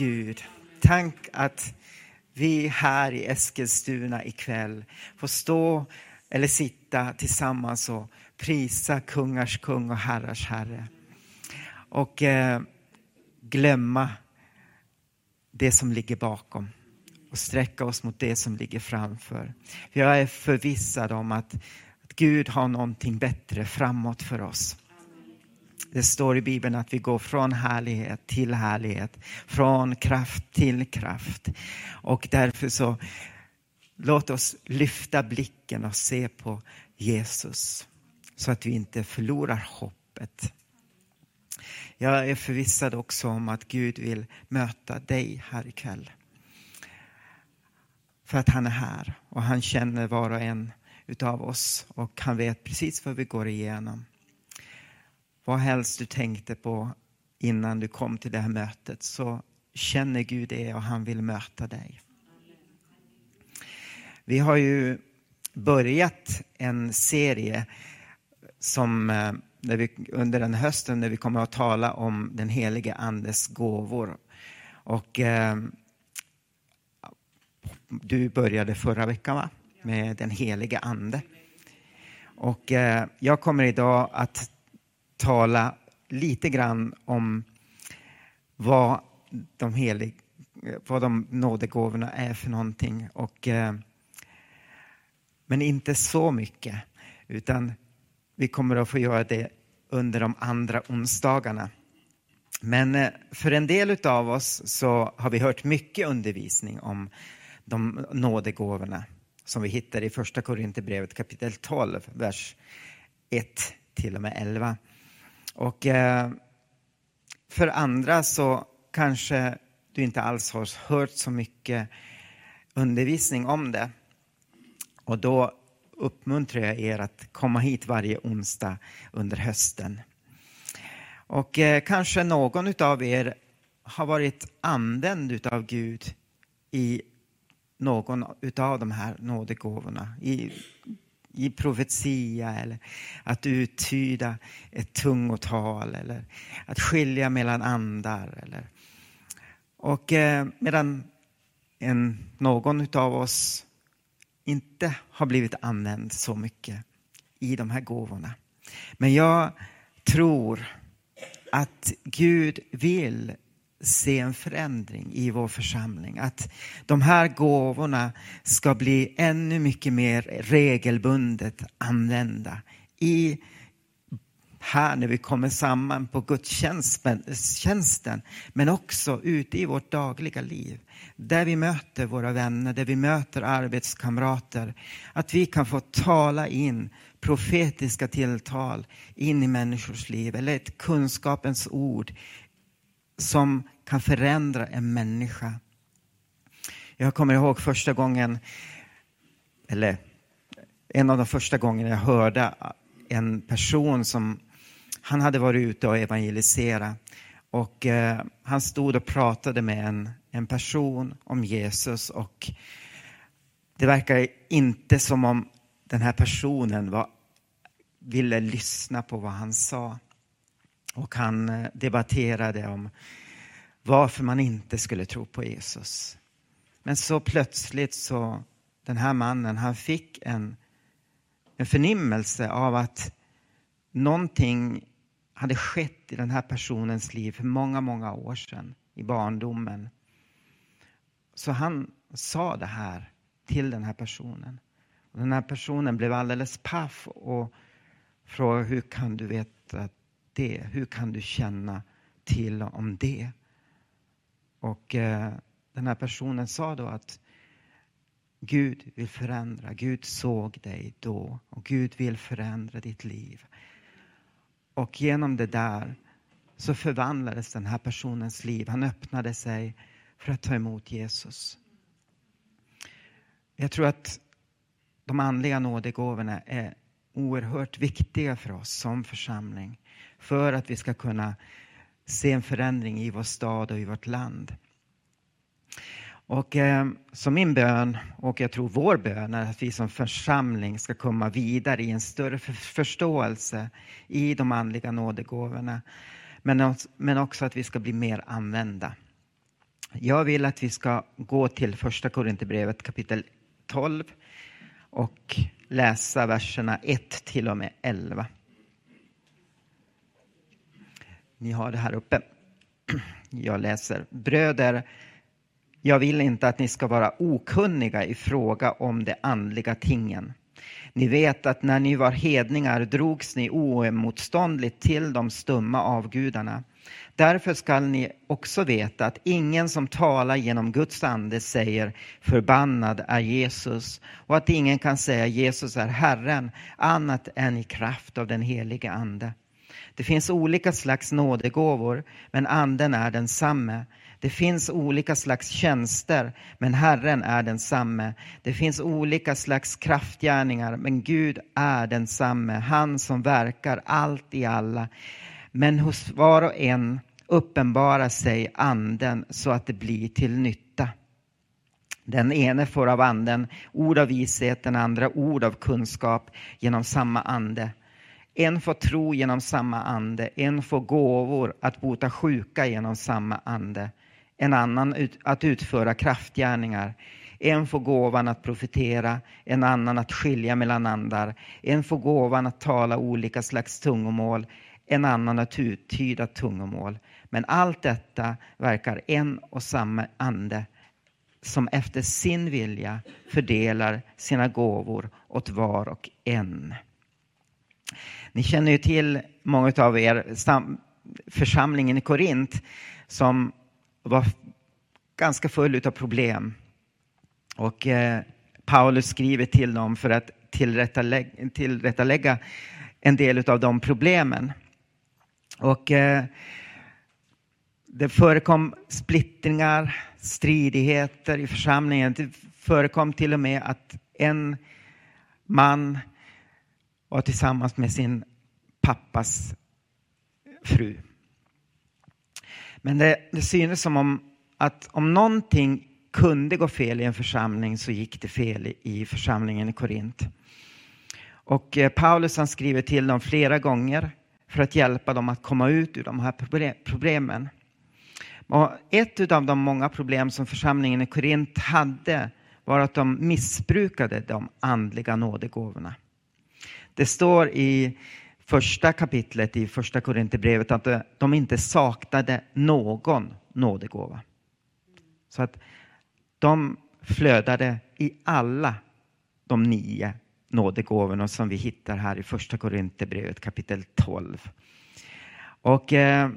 Gud. Tänk att vi här i Eskilstuna ikväll får stå eller sitta tillsammans och prisa kungars kung och herrars herre. Och eh, glömma det som ligger bakom och sträcka oss mot det som ligger framför. Jag är förvissad om att, att Gud har någonting bättre framåt för oss. Det står i Bibeln att vi går från härlighet till härlighet, från kraft till kraft. Och därför så låt oss lyfta blicken och se på Jesus så att vi inte förlorar hoppet. Jag är förvissad också om att Gud vill möta dig här ikväll. För att han är här och han känner var och en utav oss och han vet precis vad vi går igenom. Vad helst du tänkte på innan du kom till det här mötet så känner Gud det och han vill möta dig. Vi har ju börjat en serie som eh, när vi, under den hösten när vi kommer att tala om den helige Andes gåvor. Och, eh, du började förra veckan va? med den helige Ande. Och eh, jag kommer idag att tala lite grann om vad de, helig, vad de nådegåvorna är för någonting. Och, eh, men inte så mycket, utan vi kommer att få göra det under de andra onsdagarna. Men eh, för en del av oss så har vi hört mycket undervisning om de nådegåvorna som vi hittar i första Korinthierbrevet kapitel 12, vers 1 till och med 11. Och eh, för andra så kanske du inte alls har hört så mycket undervisning om det. Och då uppmuntrar jag er att komma hit varje onsdag under hösten. Och eh, kanske någon av er har varit använd av Gud i någon av de här nådegåvorna. I, i profetia eller att uttyda ett tungotal eller att skilja mellan andar. Eller. Och eh, medan en, någon av oss inte har blivit använd så mycket i de här gåvorna. Men jag tror att Gud vill se en förändring i vår församling. Att de här gåvorna ska bli ännu mycket mer regelbundet använda i här när vi kommer samman på gudstjänsten, men också ute i vårt dagliga liv. Där vi möter våra vänner, där vi möter arbetskamrater. Att vi kan få tala in profetiska tilltal in i människors liv, eller ett kunskapens ord som kan förändra en människa. Jag kommer ihåg första gången, eller en av de första gångerna jag hörde en person som, han hade varit ute och evangeliserat och eh, han stod och pratade med en, en person om Jesus och det verkar inte som om den här personen var, ville lyssna på vad han sa. Och han eh, debatterade om varför man inte skulle tro på Jesus. Men så plötsligt så, den här mannen, han fick en, en förnimmelse av att någonting hade skett i den här personens liv för många, många år sedan, i barndomen. Så han sa det här till den här personen. Och den här personen blev alldeles paff och frågade hur kan du veta det? Hur kan du känna till om det? Och eh, den här personen sa då att Gud vill förändra. Gud såg dig då och Gud vill förändra ditt liv. Och genom det där så förvandlades den här personens liv. Han öppnade sig för att ta emot Jesus. Jag tror att de andliga nådegåvorna är oerhört viktiga för oss som församling för att vi ska kunna se en förändring i vår stad och i vårt land. Och eh, så min bön, och jag tror vår bön, är att vi som församling ska komma vidare i en större förståelse i de andliga nådegåvorna. Men, men också att vi ska bli mer använda. Jag vill att vi ska gå till första Korinthierbrevet kapitel 12 och läsa verserna 1 till och med 11. Ni har det här uppe. Jag läser. Bröder, jag vill inte att ni ska vara okunniga i fråga om de andliga tingen. Ni vet att när ni var hedningar drogs ni oemotståndligt till de stumma avgudarna. Därför skall ni också veta att ingen som talar genom Guds ande säger förbannad är Jesus och att ingen kan säga Jesus är Herren annat än i kraft av den helige Ande. Det finns olika slags nådegåvor, men anden är densamme. Det finns olika slags tjänster, men Herren är densamme. Det finns olika slags kraftgärningar, men Gud är densamme, han som verkar allt i alla. Men hos var och en uppenbarar sig anden så att det blir till nytta. Den ene får av anden ord av vishet, den andra ord av kunskap genom samma ande. En får tro genom samma ande, en får gåvor att bota sjuka genom samma ande, en annan att utföra kraftgärningar. En får gåvan att profetera, en annan att skilja mellan andar, en får gåvan att tala olika slags tungomål, en annan att uttyda tungomål. Men allt detta verkar en och samma ande som efter sin vilja fördelar sina gåvor åt var och en. Ni känner ju till många av er församlingen i Korint som var ganska full av problem. Och eh, Paulus skriver till dem för att tillrättalägga, tillrättalägga en del av de problemen. Och eh, det förekom splittringar, stridigheter i församlingen. Det förekom till och med att en man var tillsammans med sin pappas fru. Men det, det synes som om att om någonting kunde gå fel i en församling så gick det fel i församlingen i Korint. Och eh, Paulus han skriver till dem flera gånger för att hjälpa dem att komma ut ur de här problemen. Och ett av de många problem som församlingen i Korint hade var att de missbrukade de andliga nådegåvorna. Det står i första kapitlet i första Korinthierbrevet att de inte saknade någon nådegåva. Så att de flödade i alla de nio nådegåvorna som vi hittar här i första Korinthierbrevet kapitel 12. Och, eh,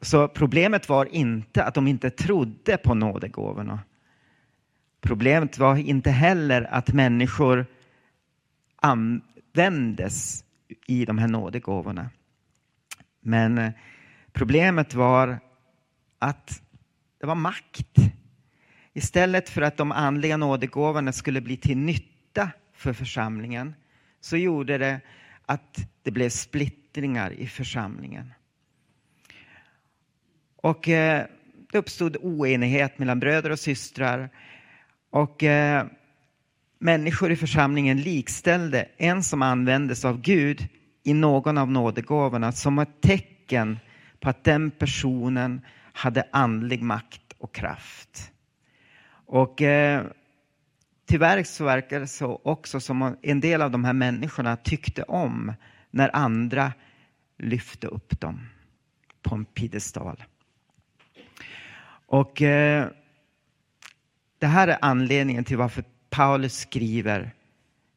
så problemet var inte att de inte trodde på nådegåvorna. Problemet var inte heller att människor användes i de här nådegåvorna. Men eh, problemet var att det var makt. Istället för att de andliga nådegåvorna skulle bli till nytta för församlingen så gjorde det att det blev splittringar i församlingen. Och eh, det uppstod oenighet mellan bröder och systrar. Och eh, människor i församlingen likställde en som användes av Gud i någon av nådegåvorna som ett tecken på att den personen hade andlig makt och kraft. Och eh, tyvärr så verkar det så också som en del av de här människorna tyckte om när andra lyfte upp dem på en piedestal. Och eh, det här är anledningen till varför Paulus skriver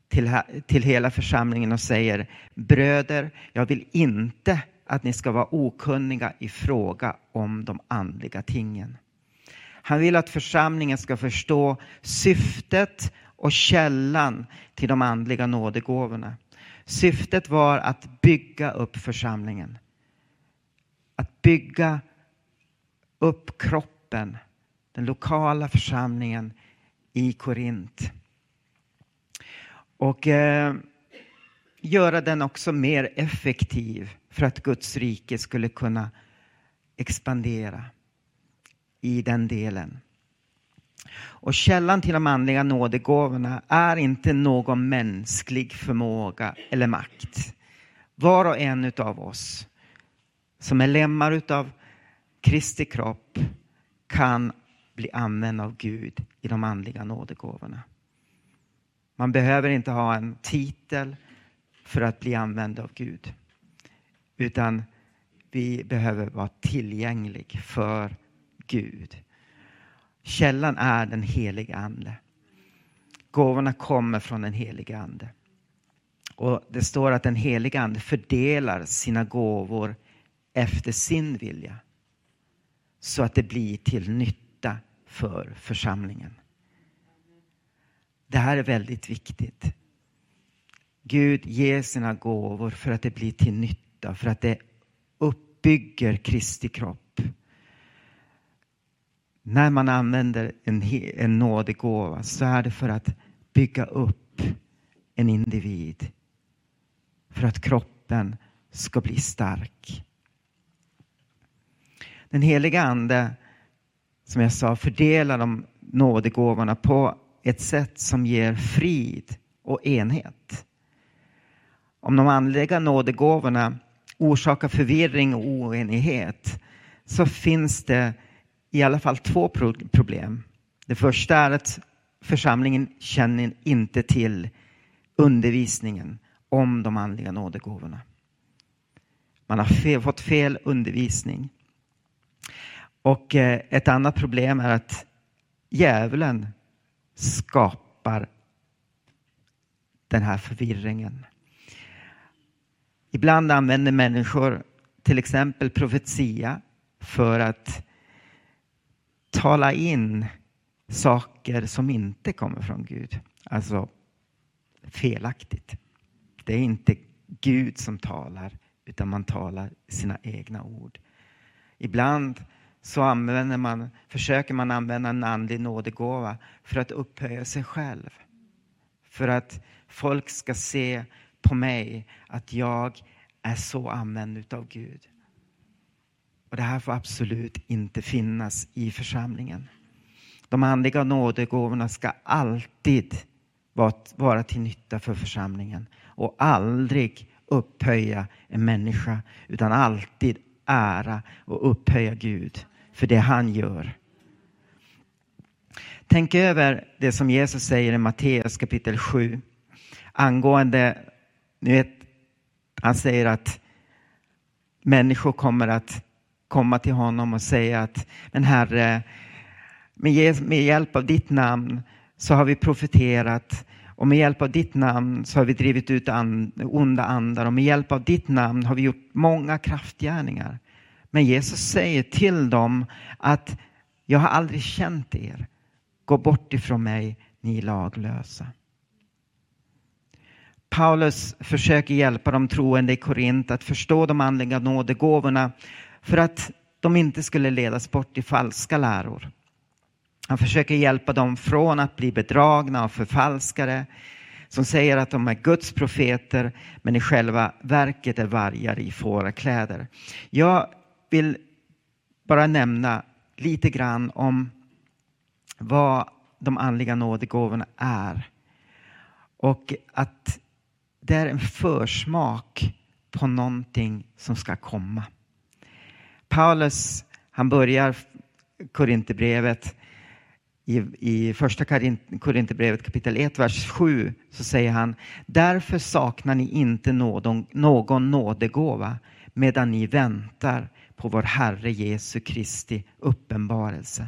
till, till hela församlingen och säger Bröder, jag vill inte att ni ska vara okunniga i fråga om de andliga tingen. Han vill att församlingen ska förstå syftet och källan till de andliga nådegåvorna. Syftet var att bygga upp församlingen. Att bygga upp kroppen, den lokala församlingen i Korint. Och eh, göra den också mer effektiv för att Guds rike skulle kunna expandera i den delen. Och källan till de andliga nådegåvorna är inte någon mänsklig förmåga eller makt. Var och en av oss som är lemmar utav Kristi kropp kan bli använd av Gud i de andliga nådegåvorna. Man behöver inte ha en titel för att bli använd av Gud. Utan vi behöver vara tillgänglig för Gud. Källan är den helige Ande. Gåvorna kommer från den helige Ande. Och Det står att den helige Ande fördelar sina gåvor efter sin vilja så att det blir till nytta för församlingen. Det här är väldigt viktigt. Gud ger sina gåvor för att det blir till nytta, för att det uppbygger Kristi kropp. När man använder en, en nådegåva så är det för att bygga upp en individ. För att kroppen ska bli stark. Den heliga Ande, som jag sa, fördelar de nådegåvorna på ett sätt som ger frid och enhet. Om de andliga nådegåvorna orsakar förvirring och oenighet så finns det i alla fall två problem. Det första är att församlingen känner inte till undervisningen om de andliga nådegåvorna. Man har fel, fått fel undervisning. Och eh, ett annat problem är att djävulen skapar den här förvirringen. Ibland använder människor till exempel profetia för att tala in saker som inte kommer från Gud. Alltså felaktigt. Det är inte Gud som talar, utan man talar sina egna ord. Ibland så använder man, försöker man använda en andlig nådegåva för att upphöja sig själv. För att folk ska se på mig att jag är så använd utav Gud. Och Det här får absolut inte finnas i församlingen. De andliga nådegåvorna ska alltid vara till nytta för församlingen och aldrig upphöja en människa utan alltid ära och upphöja Gud för det han gör. Tänk över det som Jesus säger i Matteus kapitel 7 angående, ni vet, han säger att människor kommer att komma till honom och säga att men Herre, med hjälp av ditt namn så har vi profeterat och med hjälp av ditt namn så har vi drivit ut onda andar och med hjälp av ditt namn har vi gjort många kraftgärningar. Men Jesus säger till dem att jag har aldrig känt er. Gå bort ifrån mig, ni laglösa. Paulus försöker hjälpa de troende i Korint att förstå de andliga nådegåvorna för att de inte skulle ledas bort i falska läror. Han försöker hjälpa dem från att bli bedragna av förfalskare som säger att de är Guds profeter men i själva verket är vargar i fårakläder. Jag vill bara nämna lite grann om vad de andliga nådegåvorna är. Och att det är en försmak på någonting som ska komma. Paulus, han börjar Korinthierbrevet i, i första Korinthierbrevet kapitel 1, vers 7 så säger han Därför saknar ni inte någon, någon nådegåva medan ni väntar på vår Herre Jesu Kristi uppenbarelse.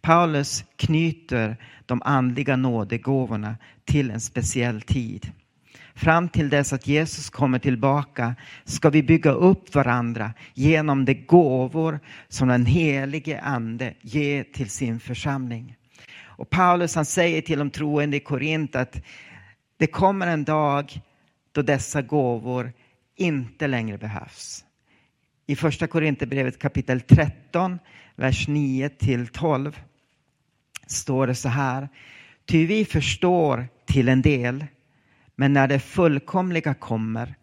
Paulus knyter de andliga nådegåvorna till en speciell tid. Fram till dess att Jesus kommer tillbaka ska vi bygga upp varandra genom de gåvor som den helige Ande ger till sin församling. Och Paulus han säger till de troende i Korint att det kommer en dag då dessa gåvor inte längre behövs. I första Korinthierbrevet kapitel 13, vers 9 till 12 står det så här. Ty vi förstår till en del men när det fullkomliga kommer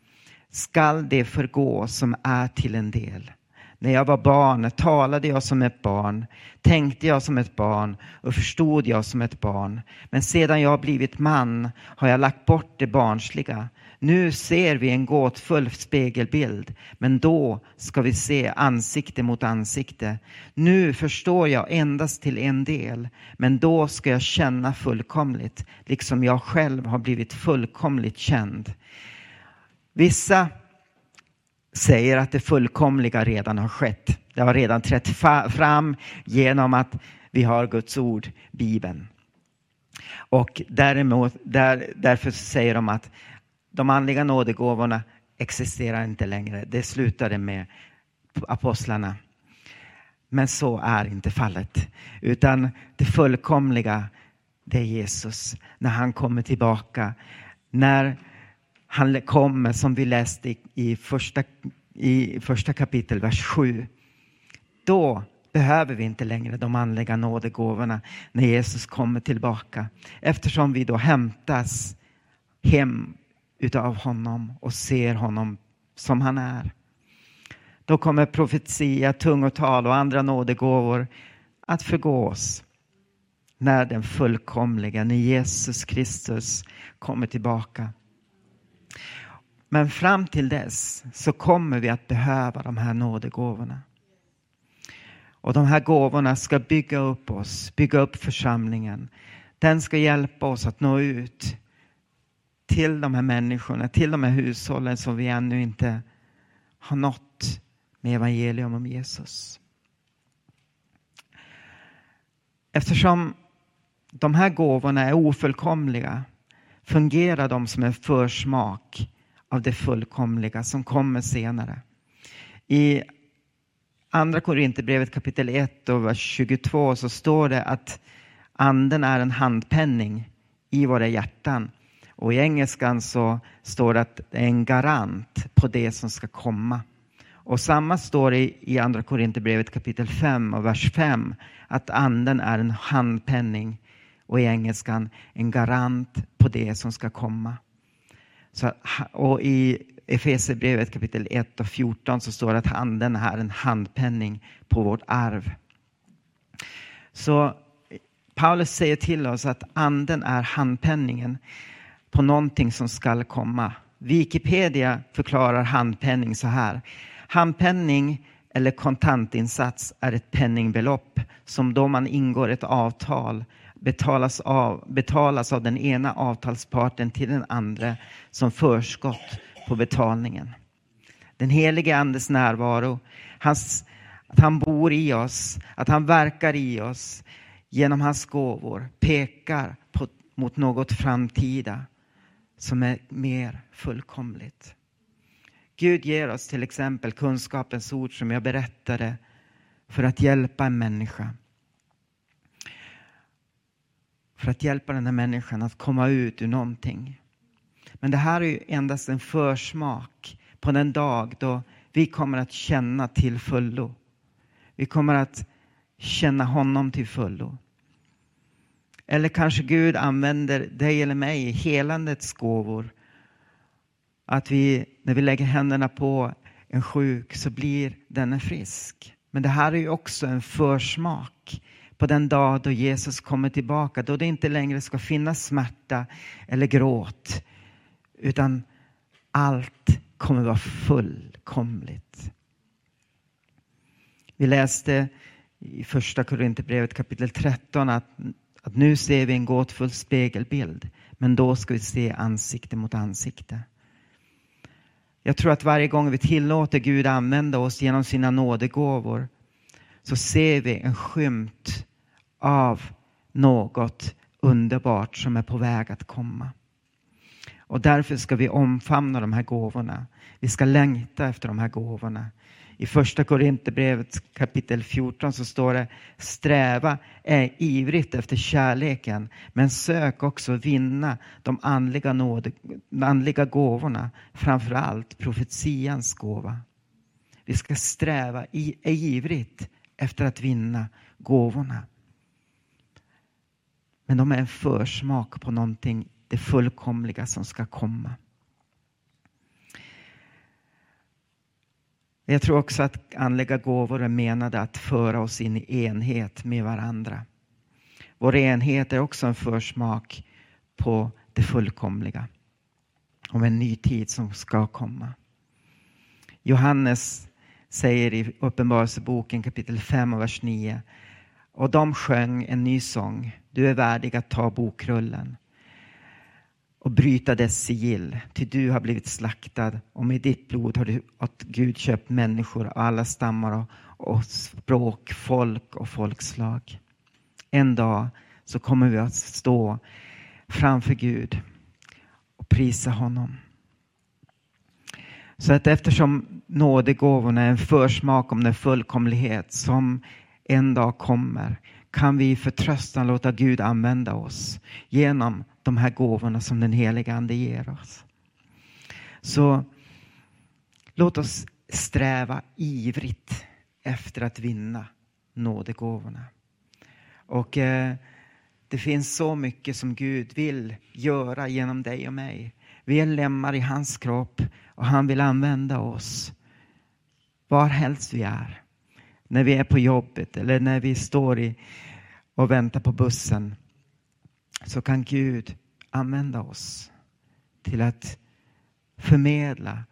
skall det förgå som är till en del. När jag var barn talade jag som ett barn, tänkte jag som ett barn och förstod jag som ett barn. Men sedan jag blivit man har jag lagt bort det barnsliga. Nu ser vi en gåtfull spegelbild, men då ska vi se ansikte mot ansikte. Nu förstår jag endast till en del, men då ska jag känna fullkomligt, liksom jag själv har blivit fullkomligt känd. Vissa säger att det fullkomliga redan har skett. Det har redan trätt fram genom att vi har Guds ord, Bibeln. Och däremot, där, därför säger de att de andliga nådegåvorna existerar inte längre. Det slutade med apostlarna. Men så är inte fallet. Utan det fullkomliga, det är Jesus. När han kommer tillbaka. När han kommer, som vi läste i, första, i första kapitel, vers 7. Då behöver vi inte längre de andliga nådegåvorna när Jesus kommer tillbaka. Eftersom vi då hämtas hem utav honom och ser honom som han är. Då kommer profetia, tungotal och andra nådegåvor att förgås när den fullkomliga, när Jesus Kristus kommer tillbaka. Men fram till dess så kommer vi att behöva de här nådegåvorna. Och de här gåvorna ska bygga upp oss, bygga upp församlingen. Den ska hjälpa oss att nå ut till de här människorna, till de här hushållen som vi ännu inte har nått med evangelium om Jesus. Eftersom de här gåvorna är ofullkomliga fungerar de som en försmak av det fullkomliga som kommer senare. I Andra Korinthierbrevet kapitel 1 och vers 22 så står det att anden är en handpenning i våra hjärtan och i engelskan så står det att det är en garant på det som ska komma. Och samma står det i Andra Korinthierbrevet kapitel 5 och vers 5 att anden är en handpenning och i engelskan en garant på det som ska komma. Så, och i Efesierbrevet kapitel 1 och 14 så står det att anden är en handpenning på vårt arv. Så Paulus säger till oss att anden är handpenningen på någonting som skall komma. Wikipedia förklarar handpenning så här. Handpenning eller kontantinsats är ett penningbelopp som då man ingår ett avtal betalas av, betalas av den ena avtalsparten till den andra som förskott på betalningen. Den helige Andes närvaro, hans, att han bor i oss, att han verkar i oss genom hans gåvor pekar på, mot något framtida som är mer fullkomligt. Gud ger oss till exempel kunskapens ord som jag berättade för att hjälpa en människa. För att hjälpa den här människan att komma ut ur någonting. Men det här är ju endast en försmak på den dag då vi kommer att känna till fullo. Vi kommer att känna honom till fullo. Eller kanske Gud använder dig eller mig i helandets gåvor. Att vi, när vi lägger händerna på en sjuk så blir denne frisk. Men det här är ju också en försmak på den dag då Jesus kommer tillbaka, då det inte längre ska finnas smärta eller gråt, utan allt kommer vara fullkomligt. Vi läste i första Korinthierbrevet kapitel 13 att att nu ser vi en gåtfull spegelbild, men då ska vi se ansikte mot ansikte. Jag tror att varje gång vi tillåter Gud använda oss genom sina nådegåvor så ser vi en skymt av något underbart som är på väg att komma. Och därför ska vi omfamna de här gåvorna. Vi ska längta efter de här gåvorna. I första Korinthierbrevet kapitel 14 så står det sträva är ivrigt efter kärleken men sök också vinna de andliga, nåde, andliga gåvorna, framför allt profetians gåva. Vi ska sträva i, ivrigt efter att vinna gåvorna. Men de är en försmak på någonting, det fullkomliga som ska komma. Jag tror också att andliga gåvor är menade att föra oss in i enhet med varandra. Vår enhet är också en försmak på det fullkomliga. Om en ny tid som ska komma. Johannes säger i Uppenbarelseboken kapitel 5 och vers 9. Och de sjöng en ny sång. Du är värdig att ta bokrullen och bryta dess sigill, ty du har blivit slaktad och med ditt blod har du åt Gud köpt människor av alla stammar och, och språk, folk och folkslag. En dag så kommer vi att stå framför Gud och prisa honom. Så att eftersom nådegåvorna är en försmak om den fullkomlighet som en dag kommer kan vi i förtröstan låta Gud använda oss genom de här gåvorna som den heliga Ande ger oss. Så låt oss sträva ivrigt efter att vinna nådegåvorna. Och eh, det finns så mycket som Gud vill göra genom dig och mig. Vi är lemmar i hans kropp och han vill använda oss var helst vi är. När vi är på jobbet eller när vi står i och väntar på bussen så kan Gud använda oss till att förmedla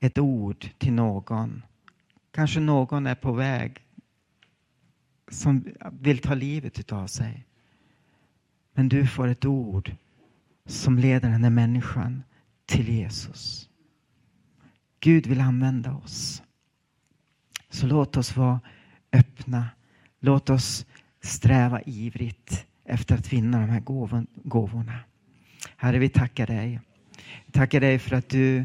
ett ord till någon. Kanske någon är på väg som vill ta livet av sig. Men du får ett ord som leder den här människan till Jesus. Gud vill använda oss. Så låt oss vara öppna. Låt oss sträva ivrigt efter att vinna de här gåvorna. Herre, vi tackar dig. Vi tackar dig för att du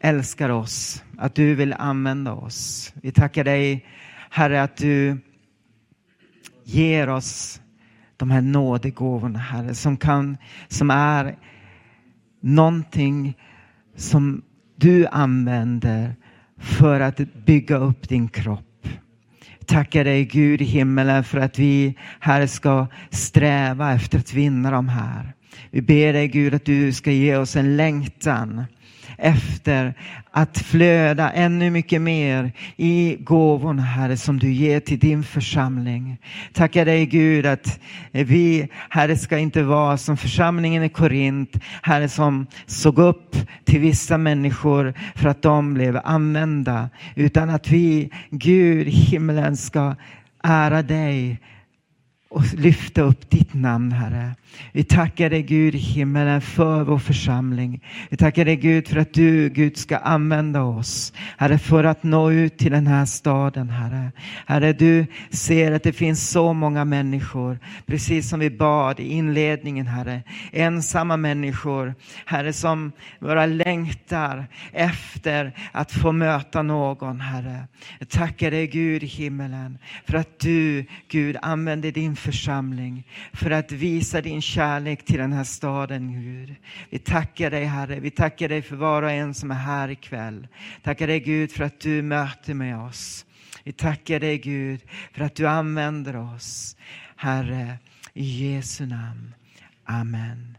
älskar oss, att du vill använda oss. Vi tackar dig, Herre, att du ger oss de här nådegåvorna, Herre, som, kan, som är någonting som du använder för att bygga upp din kropp. Tackar dig Gud i himmelen för att vi här ska sträva efter att vinna de här. Vi ber dig Gud att du ska ge oss en längtan efter att flöda ännu mycket mer i gåvorna, Herre, som du ger till din församling. Tackar dig Gud att vi, Herre, ska inte vara som församlingen i Korint, Herre, som såg upp till vissa människor för att de blev använda, utan att vi, Gud, himlen ska ära dig och lyfta upp ditt namn, Herre. Vi tackar dig Gud i himmelen för vår församling. Vi tackar dig Gud för att du, Gud, ska använda oss, Herre, för att nå ut till den här staden, Herre. Herre, du ser att det finns så många människor, precis som vi bad i inledningen, Herre. Ensamma människor, Herre, som bara längtar efter att få möta någon, Herre. Jag tackar dig Gud i himmelen för att du, Gud, använder din församling för att visa din kärlek till den här staden, Gud. Vi tackar dig, Herre. Vi tackar dig för var och en som är här ikväll. Tackar dig, Gud, för att du möter med oss. Vi tackar dig, Gud, för att du använder oss. Herre, i Jesu namn. Amen.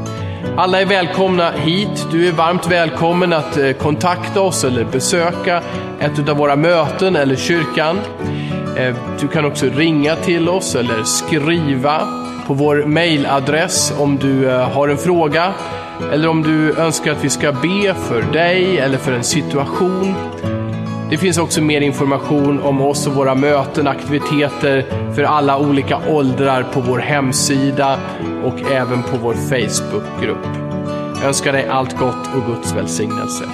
Alla är välkomna hit. Du är varmt välkommen att eh, kontakta oss eller besöka ett av våra möten eller kyrkan. Eh, du kan också ringa till oss eller skriva på vår mailadress om du eh, har en fråga eller om du önskar att vi ska be för dig eller för en situation. Det finns också mer information om oss och våra möten, aktiviteter för alla olika åldrar på vår hemsida och även på vår Facebookgrupp. Jag önskar dig allt gott och Guds välsignelse.